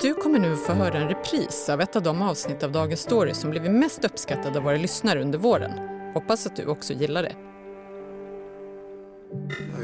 Du kommer nu få höra en repris av ett av de avsnitt av Dagens Story som blivit mest uppskattade av våra lyssnare under våren. Hoppas att du också gillar det.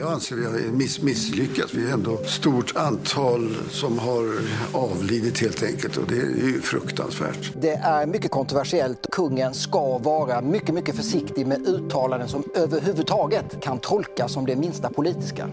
Jag anser att vi har miss misslyckats. Vi är ändå ett stort antal som har avlidit helt enkelt och det är ju fruktansvärt. Det är mycket kontroversiellt. Kungen ska vara mycket, mycket försiktig med uttalanden som överhuvudtaget kan tolkas som det minsta politiska.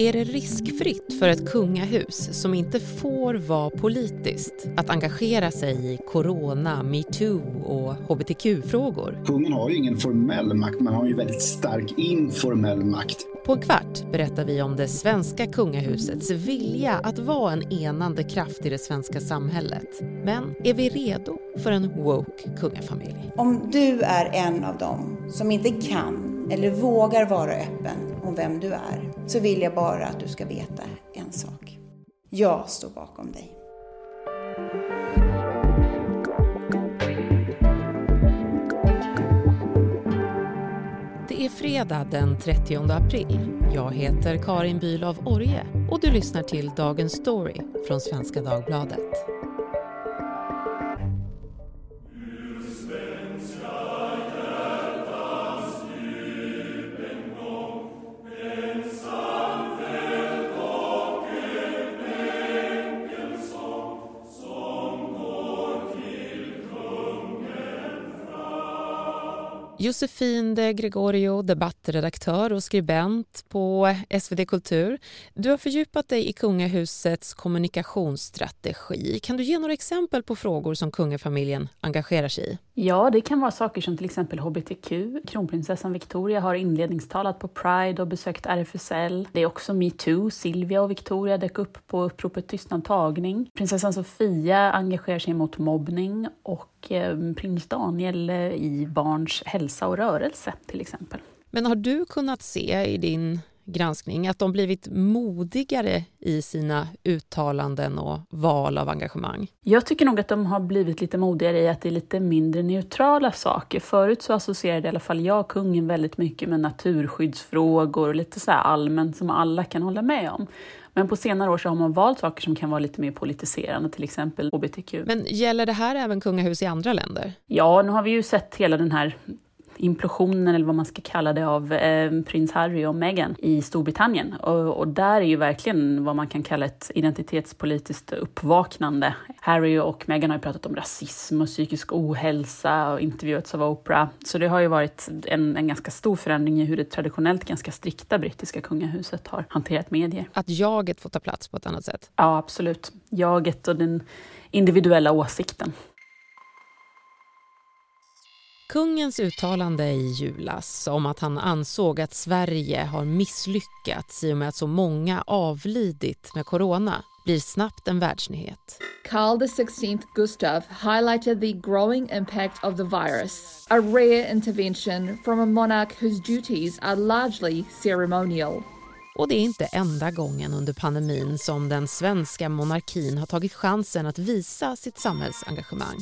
Är det riskfritt för ett kungahus som inte får vara politiskt att engagera sig i corona, metoo och hbtq-frågor? Kungen har ju ingen formell makt, men har ju väldigt stark informell makt. På en kvart berättar vi om det svenska kungahusets vilja att vara en enande kraft i det svenska samhället. Men är vi redo för en woke kungafamilj? Om du är en av dem som inte kan eller vågar vara öppen om vem du är så vill jag bara att du ska veta en sak. Jag står bakom dig. Det är fredag den 30 april. Jag heter Karin Bülow Orje och du lyssnar till Dagens Story från Svenska Dagbladet. Josefin de Gregorio, debattredaktör och skribent på SvD Kultur. Du har fördjupat dig i kungahusets kommunikationsstrategi. Kan du ge några exempel på frågor som kungafamiljen engagerar sig i? Ja, det kan vara saker som till exempel hbtq. Kronprinsessan Victoria har inledningstalat på Pride och besökt RFSL. Det är också metoo. Silvia och Victoria dök upp på uppropet Tystnad tagning. Prinsessan Sofia engagerar sig mot mobbning och eh, prins Daniel eh, i barns hälsa och rörelse till exempel. Men har du kunnat se i din granskning att de blivit modigare i sina uttalanden och val av engagemang? Jag tycker nog att de har blivit lite modigare i att det är lite mindre neutrala saker. Förut så associerade i alla fall jag kungen väldigt mycket med naturskyddsfrågor och lite så allmänt som alla kan hålla med om. Men på senare år så har man valt saker som kan vara lite mer politiserande, till exempel hbtq. Men gäller det här även kungahus i andra länder? Ja, nu har vi ju sett hela den här implosionen, eller vad man ska kalla det, av eh, prins Harry och Meghan i Storbritannien. Och, och, där är ju verkligen vad man kan kalla ett identitetspolitiskt uppvaknande. Harry och Meghan har ju pratat om rasism och psykisk ohälsa och intervjuats av Oprah. Så det har ju varit en, en ganska stor förändring i hur det traditionellt ganska strikta brittiska kungahuset har hanterat medier. Att jaget får ta plats på ett annat sätt? Ja, absolut. Jaget och den individuella åsikten. Kungens uttalande i julas om att han ansåg att Sverige har misslyckats i och med att så många avlidit med corona blir snabbt en världsnyhet. Carl XVI Gustav highlighted the growing impact of the virus, a rare intervention from a monarch whose duties are largely ceremonial. Och det är inte enda gången under pandemin som den svenska monarkin har tagit chansen att visa sitt samhällsengagemang.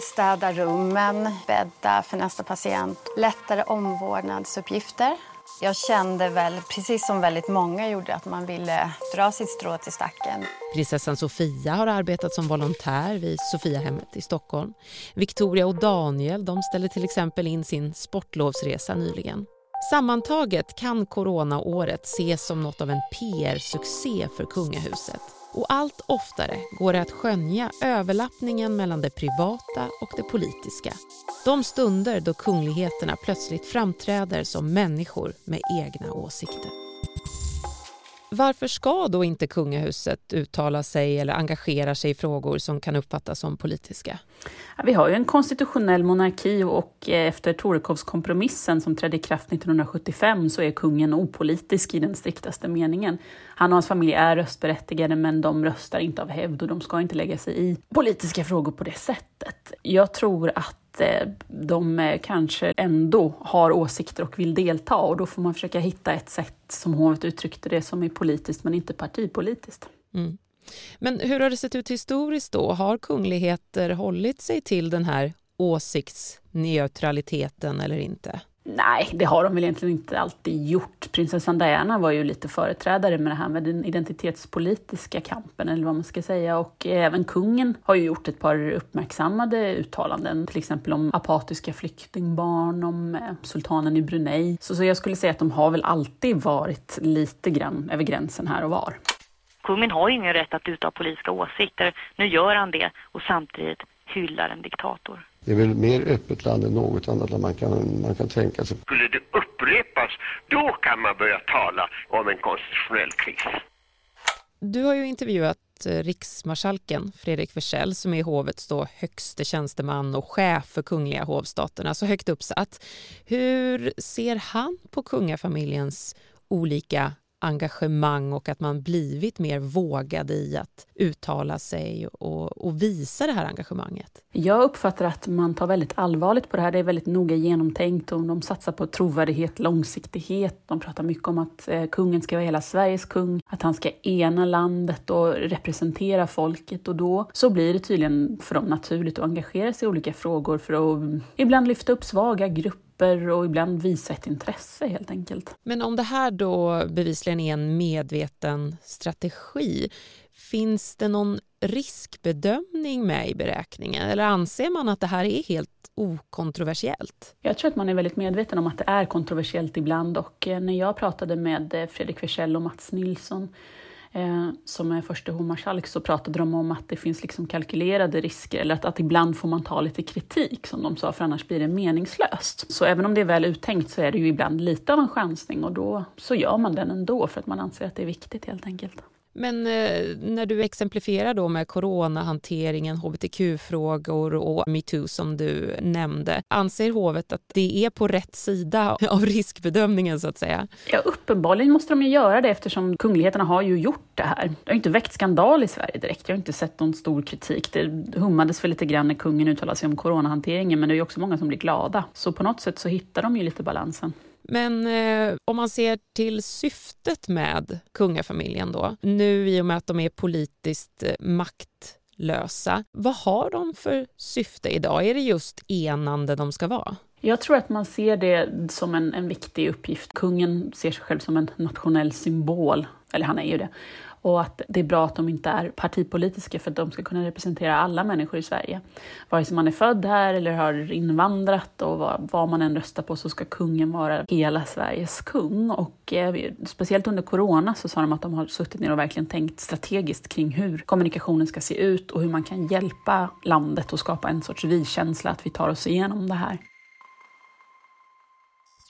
Städa rummen, bädda för nästa patient, lättare omvårdnadsuppgifter. Jag kände väl, precis som väldigt många gjorde, att man ville dra sitt strå till stacken. Prinsessan Sofia har arbetat som volontär vid Sofiahemmet i Stockholm. Victoria och Daniel de ställde till exempel in sin sportlovsresa nyligen. Sammantaget kan coronaåret ses som något av en PR-succé för kungahuset. Och allt oftare går det att skönja överlappningen mellan det privata och det politiska. De stunder då kungligheterna plötsligt framträder som människor med egna åsikter. Varför ska då inte kungahuset uttala sig eller engagera sig i frågor som kan uppfattas som politiska? vi har ju en konstitutionell monarki och eh, efter Torekovskompromissen som trädde i kraft 1975 så är kungen opolitisk i den striktaste meningen. Han och hans familj är röstberättigade men de röstar inte av hävd och de ska inte lägga sig i politiska frågor på det sättet. Jag tror att att eh, de eh, kanske ändå har åsikter och vill delta och då får man försöka hitta ett sätt, som hovet uttryckte det, som är politiskt men inte partipolitiskt. Mm. Men hur har det sett ut historiskt då? Har kungligheter hållit sig till den här åsiktsneutraliteten eller inte? Nej, det har de väl egentligen inte alltid gjort. Prinsessan Diana var ju lite företrädare med det här med den identitetspolitiska kampen, eller vad man ska säga. Och även kungen har ju gjort ett par uppmärksammade uttalanden, till exempel om apatiska flyktingbarn, om eh, sultanen i Brunei. Så, så jag skulle säga att de har väl alltid varit lite grann över gränsen här och var. Kungen har ju ingen rätt att uttala politiska åsikter. Nu gör han det och samtidigt hyllar en diktator. Det är väl mer öppet land än något annat land man kan, man kan tänka sig. Skulle det upprepas, då kan man börja tala om en konstitutionell kris. Du har ju intervjuat eh, riksmarskalken Fredrik Wersäll som är hovets då högste tjänsteman och chef för Kungliga hovstaterna, så högt uppsatt. Hur ser han på kungafamiljens olika engagemang och att man blivit mer vågad i att uttala sig och, och, visa det här engagemanget? Jag uppfattar att man tar väldigt allvarligt på det här. Det är väldigt noga genomtänkt och de satsar på trovärdighet, långsiktighet. De pratar mycket om att eh, kungen ska vara hela Sveriges kung, att han ska ena landet och representera folket och då så blir det tydligen för dem naturligt att engagera sig i olika frågor för att ibland lyfta upp svaga grupper grupper och ibland visa ett intresse helt enkelt. Men om det här då bevisligen är en medveten strategi, finns det någon riskbedömning med i beräkningen eller anser man att det här är helt okontroversiellt? Jag tror att man är väldigt medveten om att det är kontroversiellt ibland och eh, när jag pratade med eh, Fredrik Wersäll och Mats Nilsson eh, som är förste hovmarskalk så pratade de om att det finns liksom kalkylerade risker eller att, att ibland får man ta lite kritik som de sa för annars blir det meningslöst. Så även om det är väl uttänkt så är det ju ibland lite av en chansning och då så gör man den ändå för att man anser att det är viktigt helt enkelt. Men eh, när du exemplifierar då med coronahanteringen, hbtq-frågor och metoo som du nämnde, anser hovet att det är på rätt sida av riskbedömningen så att säga? Ja, uppenbarligen måste de ju göra det eftersom kungligheterna har ju gjort det här. Det har inte väckt skandal i Sverige direkt. Jag har inte sett någon stor kritik. Det hummades väl lite grann när kungen uttalade sig om coronahanteringen, men det är ju också många som blir glada. Så på något sätt så hittar de ju lite balansen. Men eh, om man ser till syftet med kungafamiljen då, nu i och med att de är politiskt eh, maktlösa, vad har de för syfte idag? Är det just enande de ska vara? Jag tror att man ser det som en, en viktig uppgift. Kungen ser sig själv som en nationell symbol, eller han är ju det och att det är bra att de inte är partipolitiska för att de ska kunna representera alla människor i Sverige. Vare sig man är född här eller har invandrat och vad, vad man än röstar på så ska kungen vara hela Sveriges kung. Och eh, speciellt under corona så sa de att de har suttit ner och verkligen tänkt strategiskt kring hur kommunikationen ska se ut och hur man kan hjälpa landet och skapa en sorts vi-känsla att vi tar oss igenom det här.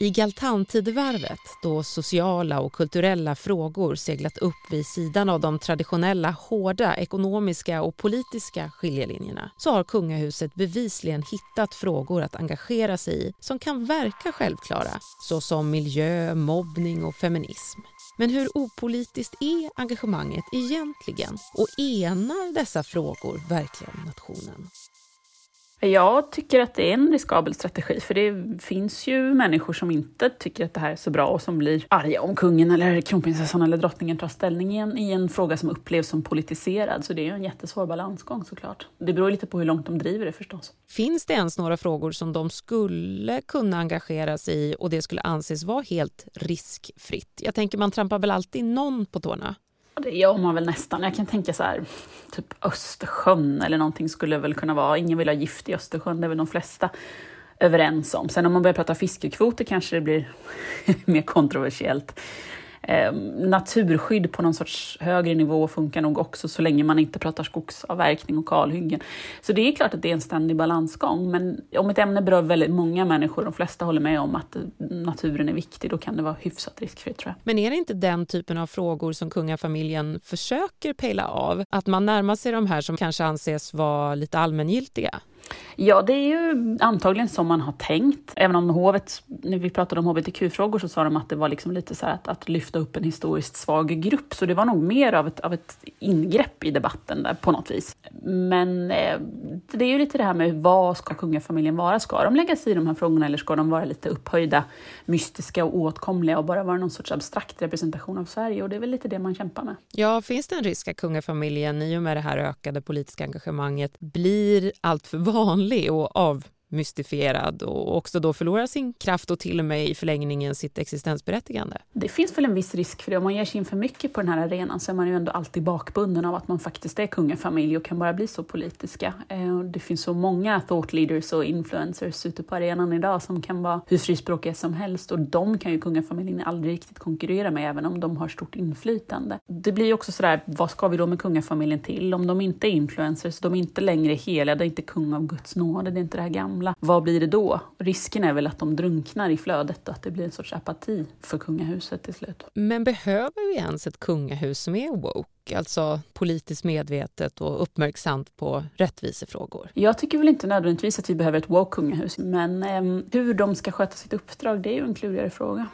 I Galtantidevarvet, då sociala och kulturella frågor seglat upp vid sidan av de traditionella hårda ekonomiska och politiska skiljelinjerna så har kungahuset bevisligen hittat frågor att engagera sig i som kan verka självklara, såsom miljö, mobbning och feminism. Men hur opolitiskt är engagemanget egentligen? Och enar dessa frågor verkligen nationen? Jag tycker att det är en riskabel strategi, för det finns ju människor som inte tycker att det här är så bra och som blir arga om kungen eller kronprinsessan eller drottningen tar ställning i en, i en fråga som upplevs som politiserad. Så det är ju en jättesvår balansgång såklart. Det beror lite på hur långt de driver det förstås. Finns det ens några frågor som de skulle kunna engagera sig i och det skulle anses vara helt riskfritt? Jag tänker man trampar väl alltid någon på tårna? Det gör man väl nästan. Jag kan tänka så här, typ Östersjön eller någonting skulle väl kunna vara. Ingen vill ha gift i Östersjön, det är väl de flesta överens om. Sen om man börjar prata fiskekvoter kanske det blir mer kontroversiellt. Eh, naturskydd på någon sorts högre nivå funkar nog också så länge man inte pratar skogsavverkning och kalhyggen. Så det är klart att det är en ständig balansgång, men om ett ämne berör väldigt många människor, de flesta håller med om att eh, naturen är viktig, då kan det vara hyfsat riskfritt tror jag. Men är det inte den typen av frågor som kungafamiljen försöker pejla av? Att man närmar sig de här som kanske anses vara lite allmängiltiga? Ja, det är ju antagligen som man har tänkt. Även om hovet, när vi pratade om hbtq-frågor så sa de att det var liksom lite så att, att, lyfta upp en historiskt svag grupp. Så det var nog mer av ett, av ett ingrepp i debatten där på något vis. Men eh, det är ju lite det här med vad ska kungafamiljen vara? Ska de lägga sig i de här frågorna eller ska de vara lite upphöjda, mystiska och åtkomliga och bara vara någon sorts abstrakt representation av Sverige? Och det är väl lite det man kämpar med. Ja, finns det en risk att kungafamiljen i och med det här ökade politiska engagemanget blir allt för vanlig och mystifierad och också då förlorar sin kraft och till och med i förlängningen sitt existensberättigande. Det finns väl en viss risk för det. Om man ger sig in för mycket på den här arenan så är man ju ändå alltid bakbunden av att man faktiskt är kungafamilj och kan bara bli så politiska. Eh, det finns så många thought leaders och influencers ute på arenan idag som kan vara hur frispråkiga som helst och de kan ju kungafamiljen aldrig riktigt konkurrera med även om de har stort inflytande. Det blir ju också sådär, vad ska vi då med kungafamiljen till? Om de inte är influencers, de är inte längre heliga, det är inte kung av Guds nåde, det är inte det här gamla. Vad blir det då? Risken är väl att de drunknar i flödet och att det blir en sorts apati för kungahuset till slut. Men behöver vi ens ett kungahus som är woke? Alltså politiskt medvetet och uppmärksamt på rättvisefrågor? Jag tycker väl inte nödvändigtvis att vi behöver ett woke kungahus, men eh, hur de ska sköta sitt uppdrag, det är ju en klurigare fråga.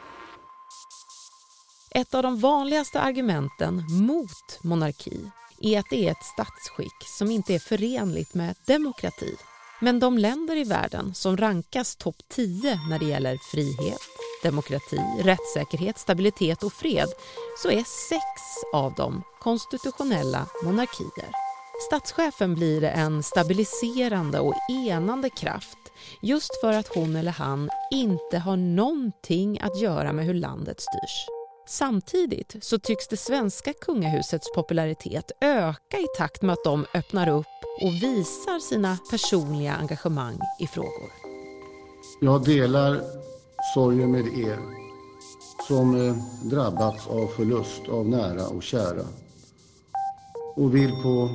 Ett av de vanligaste argumenten mot monarki är att det är ett statsskick som inte är förenligt med demokrati. Men de länder i världen som rankas topp 10 när det gäller frihet, demokrati, rättssäkerhet, stabilitet och fred så är sex av dem konstitutionella monarkier. Statschefen blir en stabiliserande och enande kraft just för att hon eller han inte har någonting att göra med hur landet styrs. Samtidigt så tycks det svenska kungahusets popularitet öka i takt med att de öppnar upp och visar sina personliga engagemang i frågor. Jag delar sorgen med er som eh, drabbats av förlust av nära och kära och vill på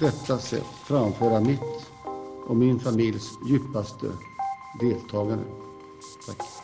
detta sätt framföra mitt och min familjs djupaste deltagande. Tack.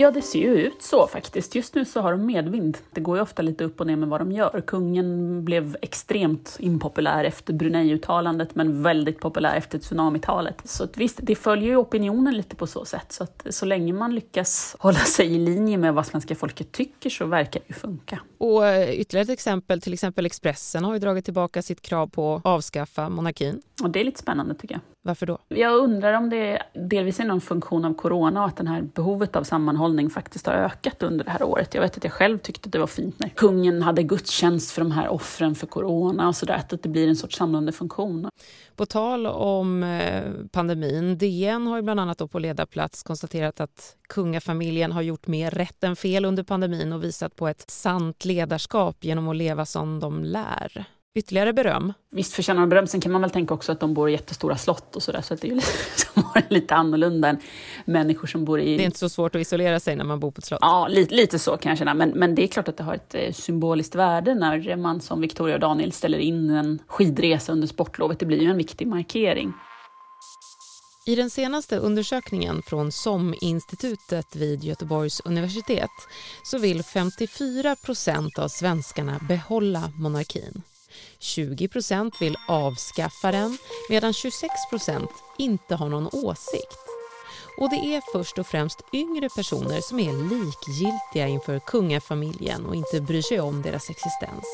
Ja, det ser ju ut så faktiskt. Just nu så har de medvind. Det går ju ofta lite upp och ner med vad de gör. Kungen blev extremt impopulär efter Brunei-uttalandet, men väldigt populär efter tsunamitalet. Så att visst, det följer ju opinionen lite på så sätt. Så att så länge man lyckas hålla sig i linje med vad svenska folket tycker så verkar det ju funka. Och eh, ytterligare ett exempel, till exempel Expressen har ju dragit tillbaka sitt krav på att avskaffa monarkin. Och det är lite spännande tycker jag. Varför då? Jag undrar om det delvis är någon funktion av corona och att det här behovet av sammanhållning faktiskt har ökat under det här året. Jag vet att jag själv tyckte att det var fint när kungen hade gudstjänst för de här offren för corona och sådär, att det blir en sorts samlande funktion. På tal om eh, pandemin, DN har ju bland annat på ledarplats konstaterat att kungafamiljen har gjort mer rätt än fel under pandemin och visat på ett sant ledarskap genom att leva som de lär. Ytterligare beröm? Visst förtjänar de beröm. Sen kan man väl tänka också att de bor i jättestora slott och sådär, så att det är ju lite, lite annorlunda än människor som bor i... Det är inte så svårt att isolera sig när man bor på ett slott? Ja, lite, lite så kan jag känna. Men, men det är klart att det har ett eh, symboliskt värde när man som Victoria och Daniel ställer in en skidresa under sportlovet. Det blir ju en viktig markering. I den senaste undersökningen från SOM-institutet vid Göteborgs universitet så vill 54 procent av svenskarna behålla monarkin. 20 procent vill avskaffa den medan 26 procent inte har någon åsikt. Och det är först och främst yngre personer som är likgiltiga inför kungafamiljen och inte bryr sig om deras existens.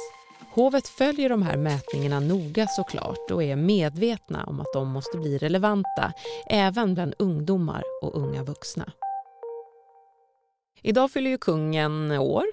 Hovet följer de här mätningarna noga såklart och är medvetna om att de måste bli relevanta även bland ungdomar och unga vuxna. Idag fyller ju kungen år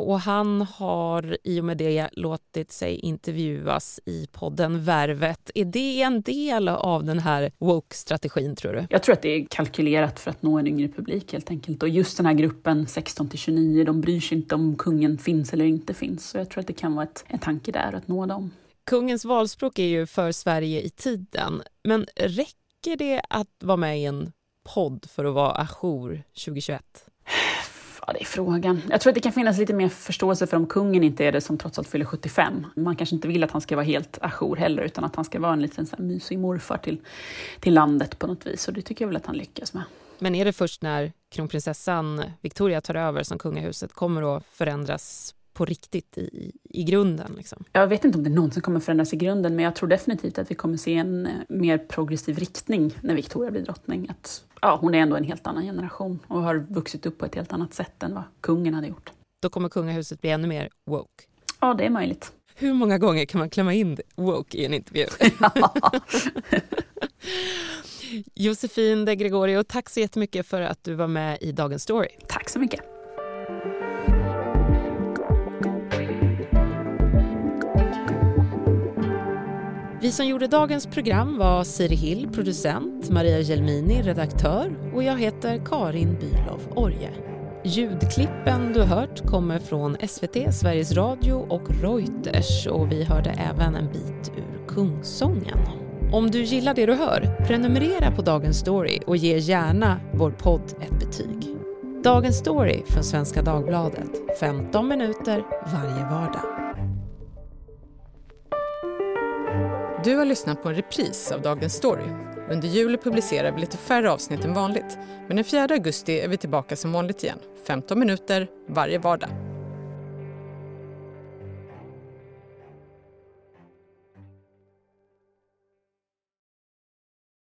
och han har i och med det låtit sig intervjuas i podden Värvet. Är det en del av den här woke-strategin tror du? Jag tror att det är kalkylerat för att nå en yngre publik helt enkelt. Och just den här gruppen 16 till 29, de bryr sig inte om kungen finns eller inte finns. Så jag tror att det kan vara ett, en tanke där att nå dem. Kungens valspråk är ju för Sverige i tiden. Men räcker det att vara med i en podd för att vara ajour 2021? Ja, det är frågan. Jag tror att det kan finnas lite mer förståelse för om kungen inte är det som trots allt fyller 75. Man kanske inte vill att han ska vara helt ajour heller, utan att han ska vara en liten så här mysig morfar till, till landet på något vis. Och det tycker jag väl att han lyckas med. Men är det först när kronprinsessan Victoria tar över som kungahuset kommer att förändras på riktigt i, i grunden? Liksom. Jag vet inte om det någonsin kommer förändras i grunden, men jag tror definitivt att vi kommer se en eh, mer progressiv riktning när Victoria blir drottning. Att, ja, hon är ändå en helt annan generation och har vuxit upp på ett helt annat sätt än vad kungen hade gjort. Då kommer kungahuset bli ännu mer woke? Ja, det är möjligt. Hur många gånger kan man klämma in woke i en intervju? Josefin de Gregorio, tack så jättemycket för att du var med i Dagens Story. Tack så mycket. Vi som gjorde dagens program var Siri Hill, producent, Maria Gelmini, redaktör och jag heter Karin Bülow Orje. Ljudklippen du hört kommer från SVT, Sveriges Radio och Reuters och vi hörde även en bit ur Kungsången. Om du gillar det du hör, prenumerera på Dagens Story och ge gärna vår podd ett betyg. Dagens Story från Svenska Dagbladet, 15 minuter varje vardag. Du har lyssnat på en repris av Dagens Story. Under juli publicerar vi lite färre avsnitt än vanligt. Men den 4 augusti är vi tillbaka som vanligt igen. 15 minuter varje vardag.